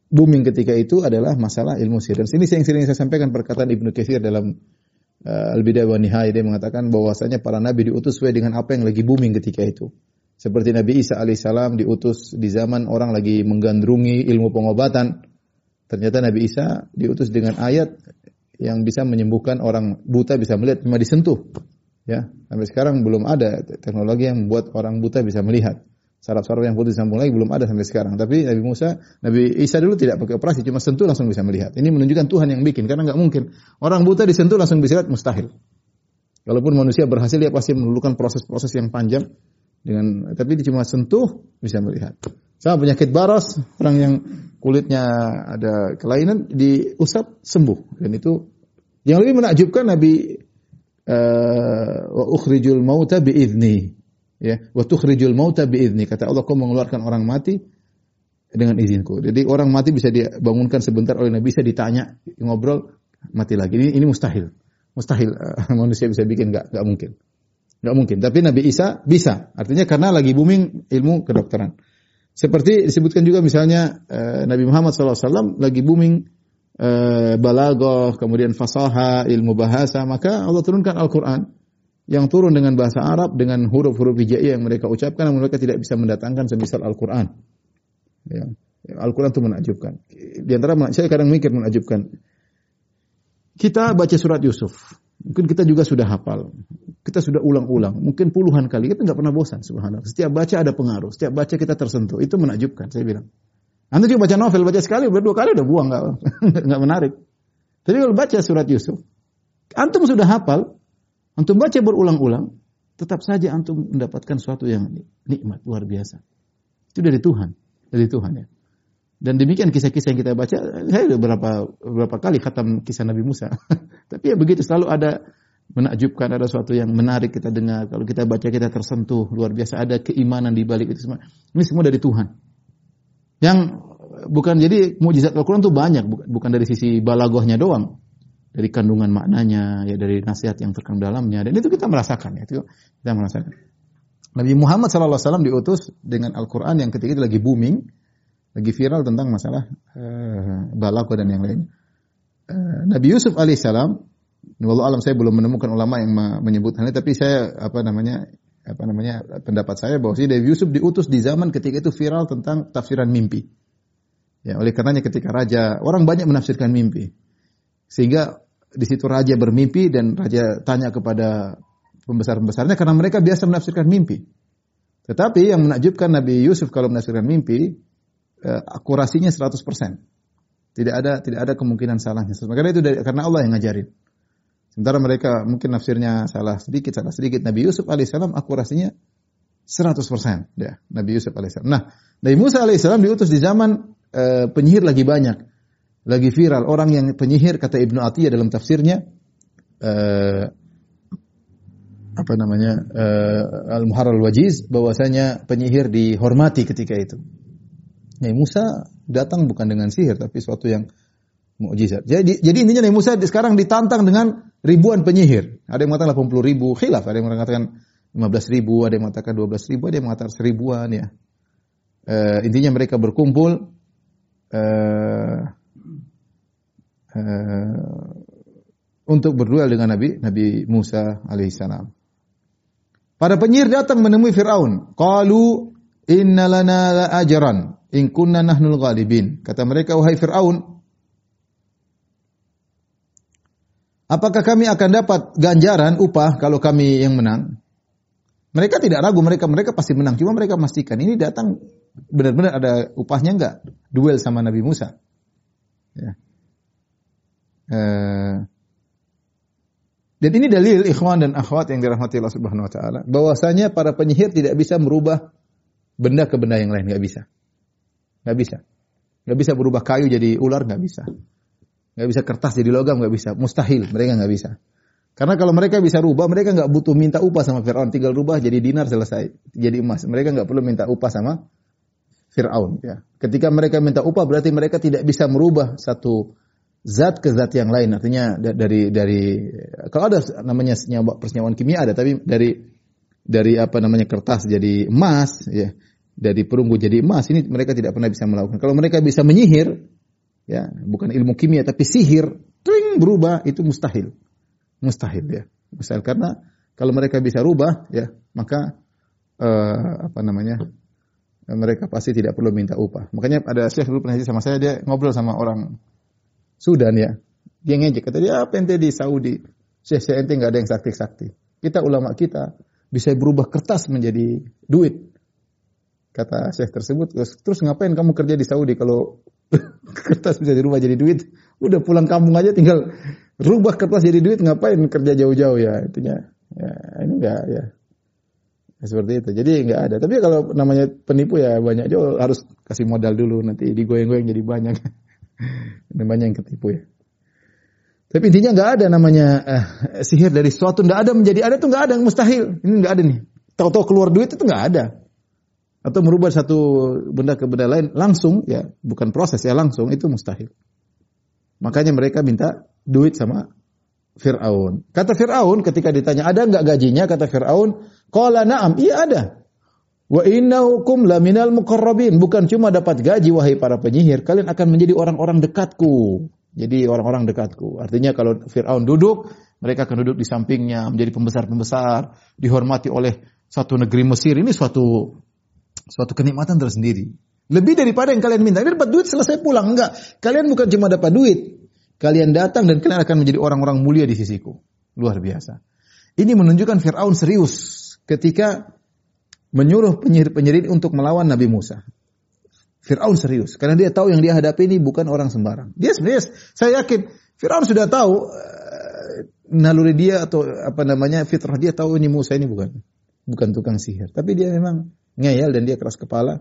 booming ketika itu adalah masalah ilmu sihir. Dan sini yang sering saya sampaikan perkataan Ibnu Katsir dalam uh, Al-Bidayah wa Nihayah dia mengatakan bahwasanya para nabi diutus sesuai dengan apa yang lagi booming ketika itu. Seperti Nabi Isa alaihissalam diutus di zaman orang lagi menggandrungi ilmu pengobatan. Ternyata Nabi Isa diutus dengan ayat yang bisa menyembuhkan orang buta bisa melihat cuma disentuh. Ya, sampai sekarang belum ada teknologi yang membuat orang buta bisa melihat. Saraf-saraf yang putus disambung lagi belum ada sampai sekarang. Tapi Nabi Musa, Nabi Isa dulu tidak pakai operasi, cuma sentuh langsung bisa melihat. Ini menunjukkan Tuhan yang bikin, karena nggak mungkin orang buta disentuh langsung bisa lihat mustahil. Walaupun manusia berhasil, dia pasti memerlukan proses-proses yang panjang dengan tapi dia cuma sentuh bisa melihat. Sama penyakit baras, orang yang kulitnya ada kelainan diusap sembuh dan itu yang lebih menakjubkan Nabi uh, wa ukhrijul mauta biizni ya wa tukhrijul mauta biizni kata Allah kau mengeluarkan orang mati dengan izinku. Jadi orang mati bisa dibangunkan sebentar oleh Nabi bisa ditanya ngobrol mati lagi. Ini ini mustahil. Mustahil uh, manusia bisa bikin enggak enggak mungkin. Enggak mungkin. Tapi Nabi Isa bisa. Artinya karena lagi booming ilmu kedokteran. Seperti disebutkan juga misalnya uh, Nabi Muhammad SAW lagi booming uh, balaghah, kemudian fasaha, ilmu bahasa, maka Allah turunkan Al-Quran yang turun dengan bahasa Arab dengan huruf-huruf hijaiyah yang mereka ucapkan, namun mereka tidak bisa mendatangkan semisal Al-Quran. Ya. Al-Quran itu menakjubkan. Di antara saya kadang mikir menakjubkan. Kita baca surat Yusuf. Mungkin kita juga sudah hafal. Kita sudah ulang-ulang. Mungkin puluhan kali. Kita nggak pernah bosan. Subhanallah. Setiap baca ada pengaruh. Setiap baca kita tersentuh. Itu menakjubkan. Saya bilang. Anda juga baca novel. Baca sekali. Berdua kali udah buang. Nggak, menarik. Tapi kalau baca surat Yusuf. Antum sudah hafal. Antum baca berulang-ulang. Tetap saja antum mendapatkan sesuatu yang nikmat. Luar biasa. Itu dari Tuhan. Dari Tuhan ya. Dan demikian kisah-kisah yang kita baca, saya sudah berapa berapa kali khatam kisah Nabi Musa. Tapi ya begitu selalu ada menakjubkan, ada sesuatu yang menarik kita dengar. Kalau kita baca kita tersentuh, luar biasa ada keimanan di balik itu semua. Ini semua dari Tuhan. Yang bukan jadi mujizat Al-Qur'an itu banyak, bukan dari sisi balagohnya doang. Dari kandungan maknanya, ya dari nasihat yang terkandung dalamnya dan itu kita merasakan ya, itu kita merasakan. Nabi Muhammad SAW diutus dengan Al-Quran yang ketika itu lagi booming, lagi viral tentang masalah uh, balako dan yang lain. Uh, Nabi Yusuf alaihissalam, walau alam saya belum menemukan ulama yang menyebut hal ini, tapi saya apa namanya apa namanya pendapat saya bahwa si Nabi Yusuf diutus di zaman ketika itu viral tentang tafsiran mimpi. Ya, oleh karenanya ketika raja orang banyak menafsirkan mimpi. Sehingga di situ raja bermimpi dan raja tanya kepada pembesar-pembesarnya karena mereka biasa menafsirkan mimpi. Tetapi yang menakjubkan Nabi Yusuf kalau menafsirkan mimpi, uh, akurasinya 100%. Tidak ada tidak ada kemungkinan salahnya. Karena itu dari, karena Allah yang ngajarin. Sementara mereka mungkin nafsirnya salah sedikit, salah sedikit. Nabi Yusuf alaihissalam akurasinya 100% ya, Nabi Yusuf alaihissalam. Nah, Nabi Musa alaihissalam diutus di zaman uh, penyihir lagi banyak. Lagi viral orang yang penyihir kata Ibnu Atiyah dalam tafsirnya uh, apa namanya uh, Al Muharrar Wajiz bahwasanya penyihir dihormati ketika itu. Nabi Musa datang bukan dengan sihir tapi suatu yang mukjizat. Jadi jadi intinya Nabi Musa sekarang ditantang dengan ribuan penyihir. Ada yang mengatakan 80 ribu khilaf, ada yang mengatakan 15 ribu, ada yang mengatakan 12 ribu, ada yang mengatakan seribuan ya. Uh, intinya mereka berkumpul uh, untuk berduel dengan Nabi Nabi Musa alaihissalam. Para penyihir datang menemui Firaun. Qalu inna lana la ajran in kunna nahnul ghalibin. Kata mereka wahai Firaun, apakah kami akan dapat ganjaran upah kalau kami yang menang? Mereka tidak ragu, mereka mereka pasti menang. Cuma mereka memastikan ini datang benar-benar ada upahnya enggak? Duel sama Nabi Musa. Ya. Uh, dan ini dalil ikhwan dan akhwat yang dirahmati Allah Subhanahu wa taala bahwasanya para penyihir tidak bisa merubah benda ke benda yang lain, enggak bisa. Enggak bisa. Enggak bisa berubah kayu jadi ular, enggak bisa. Enggak bisa kertas jadi logam, enggak bisa. Mustahil, mereka enggak bisa. Karena kalau mereka bisa rubah, mereka nggak butuh minta upah sama Fir'aun. Tinggal rubah jadi dinar selesai. Jadi emas. Mereka nggak perlu minta upah sama Fir'aun. Ya. Ketika mereka minta upah, berarti mereka tidak bisa merubah satu zat ke zat yang lain. Artinya dari dari kalau ada namanya senyawa persenyawaan kimia ada, tapi dari dari apa namanya kertas jadi emas, ya dari perunggu jadi emas ini mereka tidak pernah bisa melakukan. Kalau mereka bisa menyihir, ya bukan ilmu kimia tapi sihir, tring berubah itu mustahil mustahil ya. Mustahil karena kalau mereka bisa rubah ya, maka uh, apa namanya? mereka pasti tidak perlu minta upah. Makanya ada Syekh dulu pernah sama saya dia ngobrol sama orang Sudan ya. Dia ngejek kata dia apa ente di Saudi? Syekh saya ente nggak ada yang sakti-sakti. Kita ulama kita bisa berubah kertas menjadi duit. Kata Syekh tersebut, terus, ngapain kamu kerja di Saudi kalau kertas bisa dirubah jadi duit? Udah pulang kampung aja tinggal rubah kertas jadi duit ngapain kerja jauh-jauh ya itunya ya ini enggak ya. ya seperti itu jadi enggak ada tapi kalau namanya penipu ya banyak juga harus kasih modal dulu nanti digoyang-goyang jadi banyak dan banyak yang ketipu ya. Tapi intinya enggak ada namanya eh, sihir dari sesuatu. Enggak ada menjadi ada tuh enggak ada mustahil. Ini enggak ada nih. Tahu-tahu keluar duit itu enggak ada. Atau merubah satu benda ke benda lain langsung ya bukan proses ya langsung itu mustahil. Makanya mereka minta duit sama Fir'aun. Kata Fir'aun ketika ditanya, ada enggak gajinya? Kata Fir'aun, Qala na'am, iya ada. Wa innahukum laminal muqarrabin. Bukan cuma dapat gaji, wahai para penyihir. Kalian akan menjadi orang-orang dekatku. Jadi orang-orang dekatku. Artinya kalau Fir'aun duduk, mereka akan duduk di sampingnya, menjadi pembesar-pembesar, dihormati oleh satu negeri Mesir. Ini suatu suatu kenikmatan tersendiri. Lebih daripada yang kalian minta. Ini dapat duit selesai pulang. Enggak. Kalian bukan cuma dapat duit. Kalian datang dan kalian akan menjadi orang-orang mulia di sisiku. Luar biasa. Ini menunjukkan Fir'aun serius ketika menyuruh penyihir-penyihir untuk melawan Nabi Musa. Fir'aun serius karena dia tahu yang dia hadapi ini bukan orang sembarang. Dia sebenarnya saya yakin Fir'aun sudah tahu uh, naluri dia atau apa namanya fitrah dia tahu ini Musa ini bukan bukan tukang sihir, tapi dia memang ngeyel dan dia keras kepala.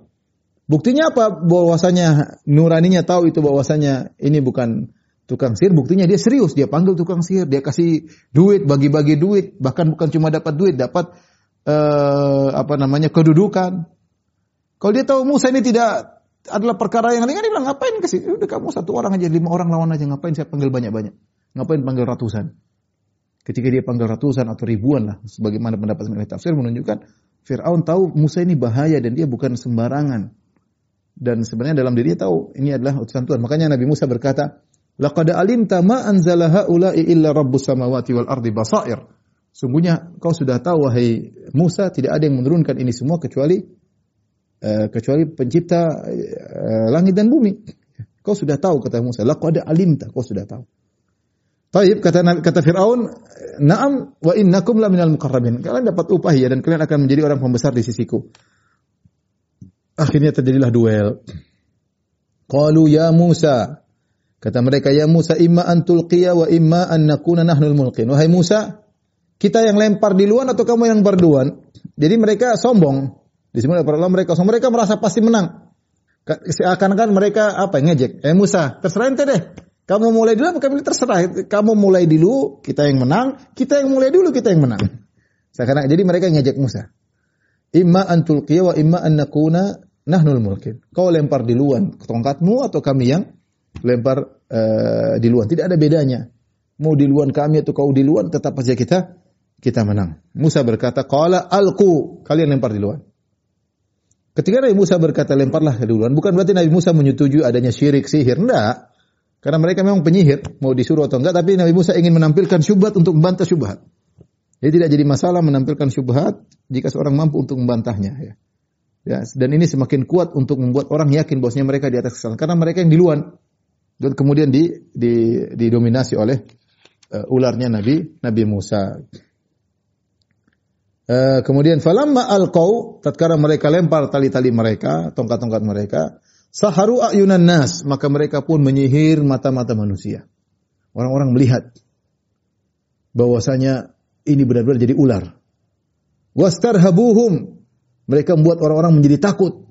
Buktinya apa? Bahwasanya nuraninya tahu itu bahwasanya ini bukan tukang sihir buktinya dia serius dia panggil tukang sihir dia kasih duit bagi-bagi duit bahkan bukan cuma dapat duit dapat uh, apa namanya kedudukan. Kalau dia tahu Musa ini tidak adalah perkara yang ringan dia bilang ngapain kasih udah kamu satu orang aja lima orang lawan aja ngapain saya panggil banyak-banyak? Ngapain panggil ratusan? Ketika dia panggil ratusan atau ribuan lah sebagaimana pendapat oleh tafsir menunjukkan Fir'aun tahu Musa ini bahaya dan dia bukan sembarangan. Dan sebenarnya dalam dirinya tahu ini adalah utusan Tuhan. Makanya Nabi Musa berkata Laqad alimta ma anzala haula'i illa rabbus samawati wal ardi basair. Sungguhnya kau sudah tahu wahai Musa tidak ada yang menurunkan ini semua kecuali uh, kecuali pencipta uh, langit dan bumi. Kau sudah tahu kata Musa, laqad alimta, kau sudah tahu. Taib kata kata Firaun, "Na'am wa innakum la minal muqarrabin." Kalian dapat upah ya dan kalian akan menjadi orang pembesar di sisiku. Akhirnya terjadilah duel. Qalu ya Musa, Kata mereka, "Ya Musa, imma an wa imma an nakuna nahnul mulqin." Wahai Musa, kita yang lempar di luar atau kamu yang berduluan? Jadi mereka sombong. Oleh para ulama mereka sombong. Mereka merasa pasti menang. Seakan-akan mereka apa ngejek. Eh Musa, terserah ente deh. Kamu mulai dulu, kami terserah. Kamu mulai dulu, kita yang menang. Kita yang mulai dulu, kita yang menang. Seakan jadi mereka ngejek Musa. Imma antul wa imma an nakuna nahnul mulkin. Kau lempar di luar tongkatmu atau kami yang lempar uh, di luar. Tidak ada bedanya. Mau di luar kami atau kau di luar, tetap saja kita kita menang. Musa berkata, "Qala alqu." Kalian lempar di luar. Ketika Nabi Musa berkata lemparlah ke duluan, bukan berarti Nabi Musa menyetujui adanya syirik, sihir. Enggak. Karena mereka memang penyihir, mau disuruh atau enggak, tapi Nabi Musa ingin menampilkan syubhat untuk membantah syubhat. Jadi tidak jadi masalah menampilkan syubhat jika seorang mampu untuk membantahnya. Ya. ya. Dan ini semakin kuat untuk membuat orang yakin bahwasanya mereka di atas kesalahan. Karena mereka yang di luar. Dan kemudian di, di, didominasi oleh uh, ularnya Nabi Nabi Musa. Uh, kemudian falamma alqau tatkala mereka lempar tali-tali mereka, tongkat-tongkat mereka, saharu ayunan nas, maka mereka pun menyihir mata-mata manusia. Orang-orang melihat bahwasanya ini benar-benar jadi ular. Wastarhabuhum, mereka membuat orang-orang menjadi takut.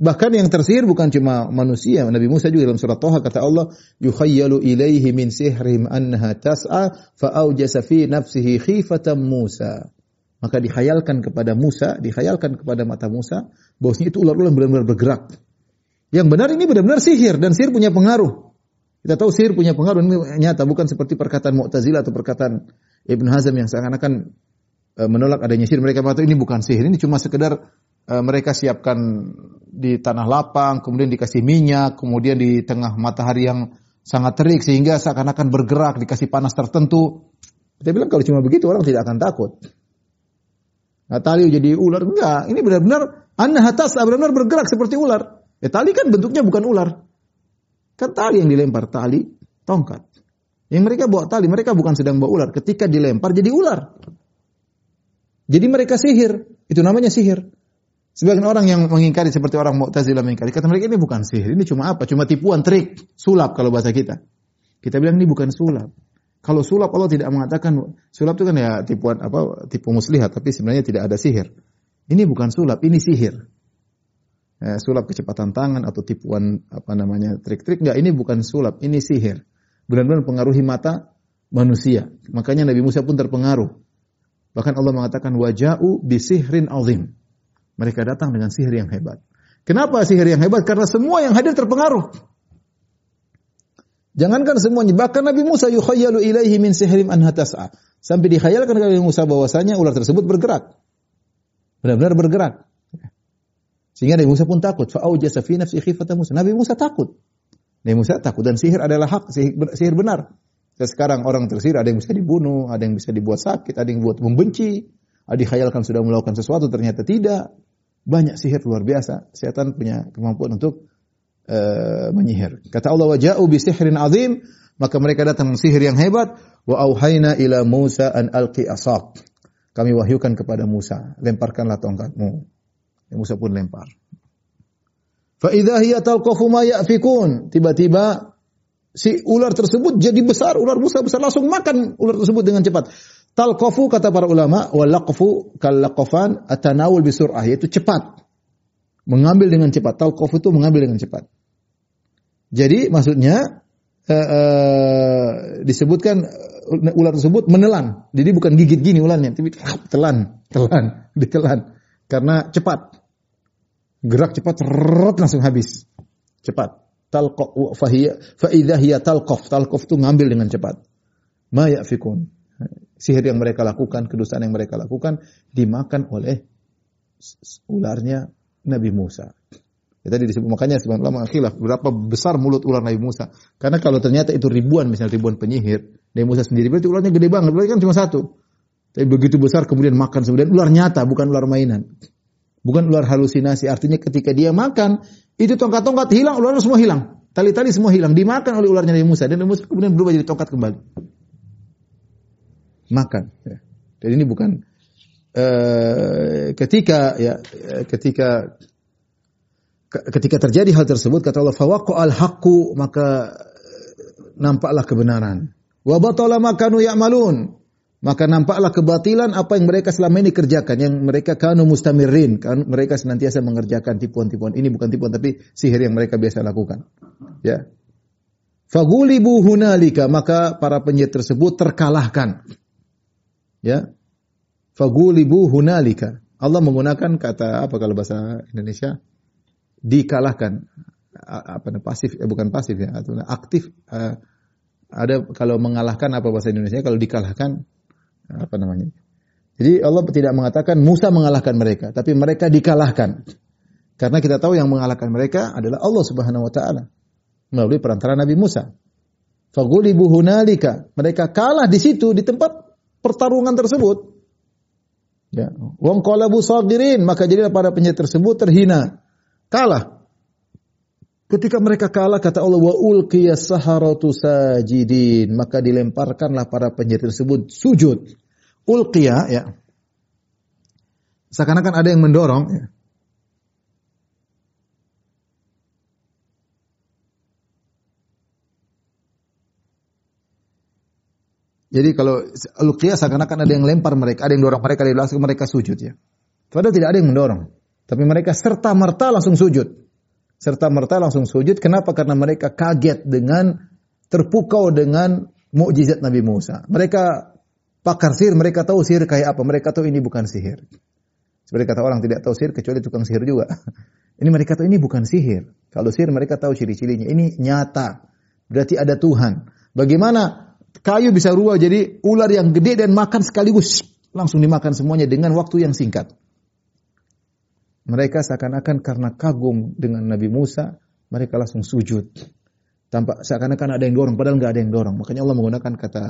Bahkan yang tersihir bukan cuma manusia. Nabi Musa juga dalam surat Toha kata Allah, yukhayyalu ilaihi min sihrim annaha tas'a fa'aujasa fi nafsihi khifatan Musa. Maka dikhayalkan kepada Musa, dikhayalkan kepada mata Musa, bahwasanya itu ular-ular benar-benar bergerak. Yang benar ini benar-benar sihir dan sihir punya pengaruh. Kita tahu sihir punya pengaruh ini nyata, bukan seperti perkataan Mu'tazilah atau perkataan Ibn Hazm yang seakan-akan eh, menolak adanya sihir. Mereka mengatakan ini bukan sihir, ini cuma sekedar mereka siapkan di tanah lapang, kemudian dikasih minyak, kemudian di tengah matahari yang sangat terik sehingga seakan-akan bergerak, dikasih panas tertentu. Kita bilang kalau cuma begitu orang tidak akan takut. Nah, tali jadi ular enggak, ini benar-benar anna hatas benar-benar bergerak seperti ular. Ya tali kan bentuknya bukan ular. Kan tali yang dilempar, tali, tongkat. Yang mereka bawa tali, mereka bukan sedang bawa ular. Ketika dilempar jadi ular. Jadi mereka sihir. Itu namanya sihir. Sebagian orang yang mengingkari seperti orang Mu'tazilah mengingkari, kata mereka ini bukan sihir, ini cuma apa? Cuma tipuan, trik, sulap kalau bahasa kita. Kita bilang ini bukan sulap. Kalau sulap Allah tidak mengatakan sulap itu kan ya tipuan apa tipu muslihat tapi sebenarnya tidak ada sihir. Ini bukan sulap, ini sihir. Eh, sulap kecepatan tangan atau tipuan apa namanya trik-trik enggak ini bukan sulap, ini sihir. Benar-benar pengaruhi mata manusia. Makanya Nabi Musa pun terpengaruh. Bahkan Allah mengatakan waja'u bisihrin azim. Mereka datang dengan sihir yang hebat. Kenapa sihir yang hebat? Karena semua yang hadir terpengaruh. Jangankan semuanya, bahkan Nabi Musa yukhayyalu ilaihi min sihrim an hatas'a. Sampai dikhayalkan Nabi Musa bahwasanya ular tersebut bergerak. Benar-benar bergerak. Sehingga Nabi Musa pun takut. Fa'aujasa fi nafsi khifatan Musa. Nabi Musa takut. Nabi Musa takut dan sihir adalah hak, sihir benar. Dan sekarang orang tersihir ada yang bisa dibunuh, ada yang bisa dibuat sakit, ada yang buat membenci, ada dikhayalkan sudah melakukan sesuatu ternyata tidak. Banyak sihir luar biasa. Setan punya kemampuan untuk uh, menyihir. Kata Allah, "Waja'u bi sihrin azim." Maka mereka datang dengan sihir yang hebat. Wa auhayna ila Musa an alqi asaq. Kami wahyukan kepada Musa, lemparkanlah tongkatmu. Ya, Musa pun lempar. Fa idza hiya talqafu ma ya'fikun. Tiba-tiba si ular tersebut jadi besar, ular Musa besar langsung makan ular tersebut dengan cepat. Talqafu kata para ulama, walaqfu kallaqafan atanawul bisur'ah yaitu cepat. Mengambil dengan cepat. Talqafu itu mengambil dengan cepat. Jadi maksudnya uh, uh, disebutkan uh, ular tersebut menelan. Jadi bukan gigit gini ularnya, tapi telan, telan, ditelan karena cepat. Gerak cepat, rot langsung habis. Cepat. Talqaf fa hiya talqaf. Talqaf itu ngambil dengan cepat. Ma ya'fikun sihir yang mereka lakukan, kedustaan yang mereka lakukan dimakan oleh ularnya Nabi Musa. Ya, tadi disebut makanya sebagian ulama berapa besar mulut ular Nabi Musa. Karena kalau ternyata itu ribuan misalnya ribuan penyihir, Nabi Musa sendiri berarti ularnya gede banget, berarti kan cuma satu. Tapi begitu besar kemudian makan kemudian ular nyata bukan ular mainan. Bukan ular halusinasi. Artinya ketika dia makan, itu tongkat-tongkat hilang, ular semua hilang. Tali-tali semua hilang, dimakan oleh ularnya Nabi Musa dan Nabi Musa kemudian berubah jadi tongkat kembali makan. Ya. Jadi ini bukan uh, ketika ya ketika ketika terjadi hal tersebut kata Allah fawaqqa al haqqu maka nampaklah kebenaran. Wa batala ma kanu ya'malun maka nampaklah kebatilan apa yang mereka selama ini kerjakan yang mereka kanu mustamirin kan mereka senantiasa mengerjakan tipuan-tipuan ini bukan tipuan tapi sihir yang mereka biasa lakukan ya fagulibu hunalika maka para penyihir tersebut terkalahkan ya fagulibu hunalika Allah menggunakan kata apa kalau bahasa Indonesia dikalahkan apa pasif eh, bukan pasif ya atau aktif uh, ada kalau mengalahkan apa bahasa Indonesia kalau dikalahkan apa namanya. Jadi Allah tidak mengatakan Musa mengalahkan mereka, tapi mereka dikalahkan. Karena kita tahu yang mengalahkan mereka adalah Allah Subhanahu wa taala melalui perantara Nabi Musa. Fagulibu hunalika. Mereka kalah di situ di tempat pertarungan tersebut. Ya, wong qalabu sagirin, maka jadilah para penyihir tersebut terhina. Kalah. Ketika mereka kalah kata Allah wa ulqiya saharatu sajidin maka dilemparkanlah para penyihir tersebut sujud. Ulqiya ya. Seakan-akan ada yang mendorong ya. Jadi kalau ulqiya seakan-akan ada yang lempar mereka, ada yang dorong mereka dari belakang mereka sujud ya. Padahal tidak ada yang mendorong, tapi mereka serta merta langsung sujud serta merta langsung sujud. Kenapa? Karena mereka kaget dengan terpukau dengan mukjizat Nabi Musa. Mereka pakar sihir, mereka tahu sihir kayak apa. Mereka tahu ini bukan sihir. Seperti kata orang tidak tahu sihir kecuali tukang sihir juga. Ini mereka tahu ini bukan sihir. Kalau sihir mereka tahu ciri-cirinya. Ini nyata. Berarti ada Tuhan. Bagaimana kayu bisa rubah jadi ular yang gede dan makan sekaligus langsung dimakan semuanya dengan waktu yang singkat. Mereka seakan-akan karena kagum dengan Nabi Musa, mereka langsung sujud. Tampak seakan-akan ada yang dorong, padahal nggak ada yang dorong. Makanya Allah menggunakan kata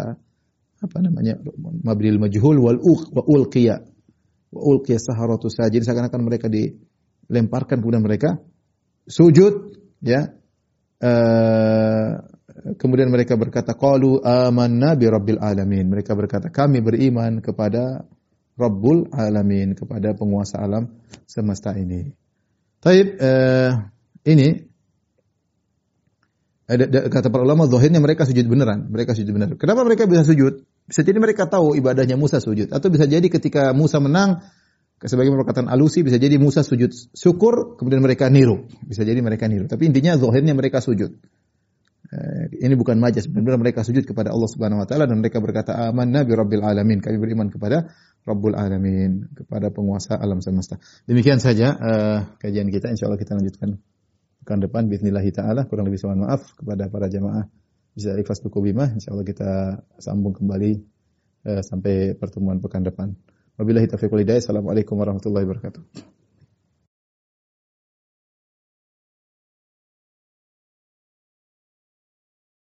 apa namanya mabdil majhul wal uq wa ulqiya wa ulqiya saharatu sajid seakan-akan mereka dilemparkan kemudian mereka sujud ya uh, kemudian mereka berkata qalu amanna bi rabbil alamin mereka berkata kami beriman kepada Rabbul Alamin kepada penguasa alam semesta ini. Taib uh, ini ada, kata para ulama zahirnya mereka sujud beneran, mereka sujud beneran. Kenapa mereka bisa sujud? Bisa jadi mereka tahu ibadahnya Musa sujud atau bisa jadi ketika Musa menang sebagai perkataan alusi bisa jadi Musa sujud syukur kemudian mereka niru. Bisa jadi mereka niru. Tapi intinya zahirnya mereka sujud. Eh, ini bukan majas, benar-benar mereka sujud kepada Allah Subhanahu wa taala dan mereka berkata amanna bi rabbil alamin. Kami beriman kepada Rabbul alamin, kepada penguasa alam semesta. Demikian saja uh, kajian kita. Insyaallah kita lanjutkan pekan depan bismillah taala. Kurang lebih mohon maaf kepada para jamaah bisa ikhlas bimah. Insyaallah kita sambung kembali uh, sampai pertemuan pekan depan. Wabillahi taufiq wal hidayah. Assalamualaikum warahmatullahi wabarakatuh.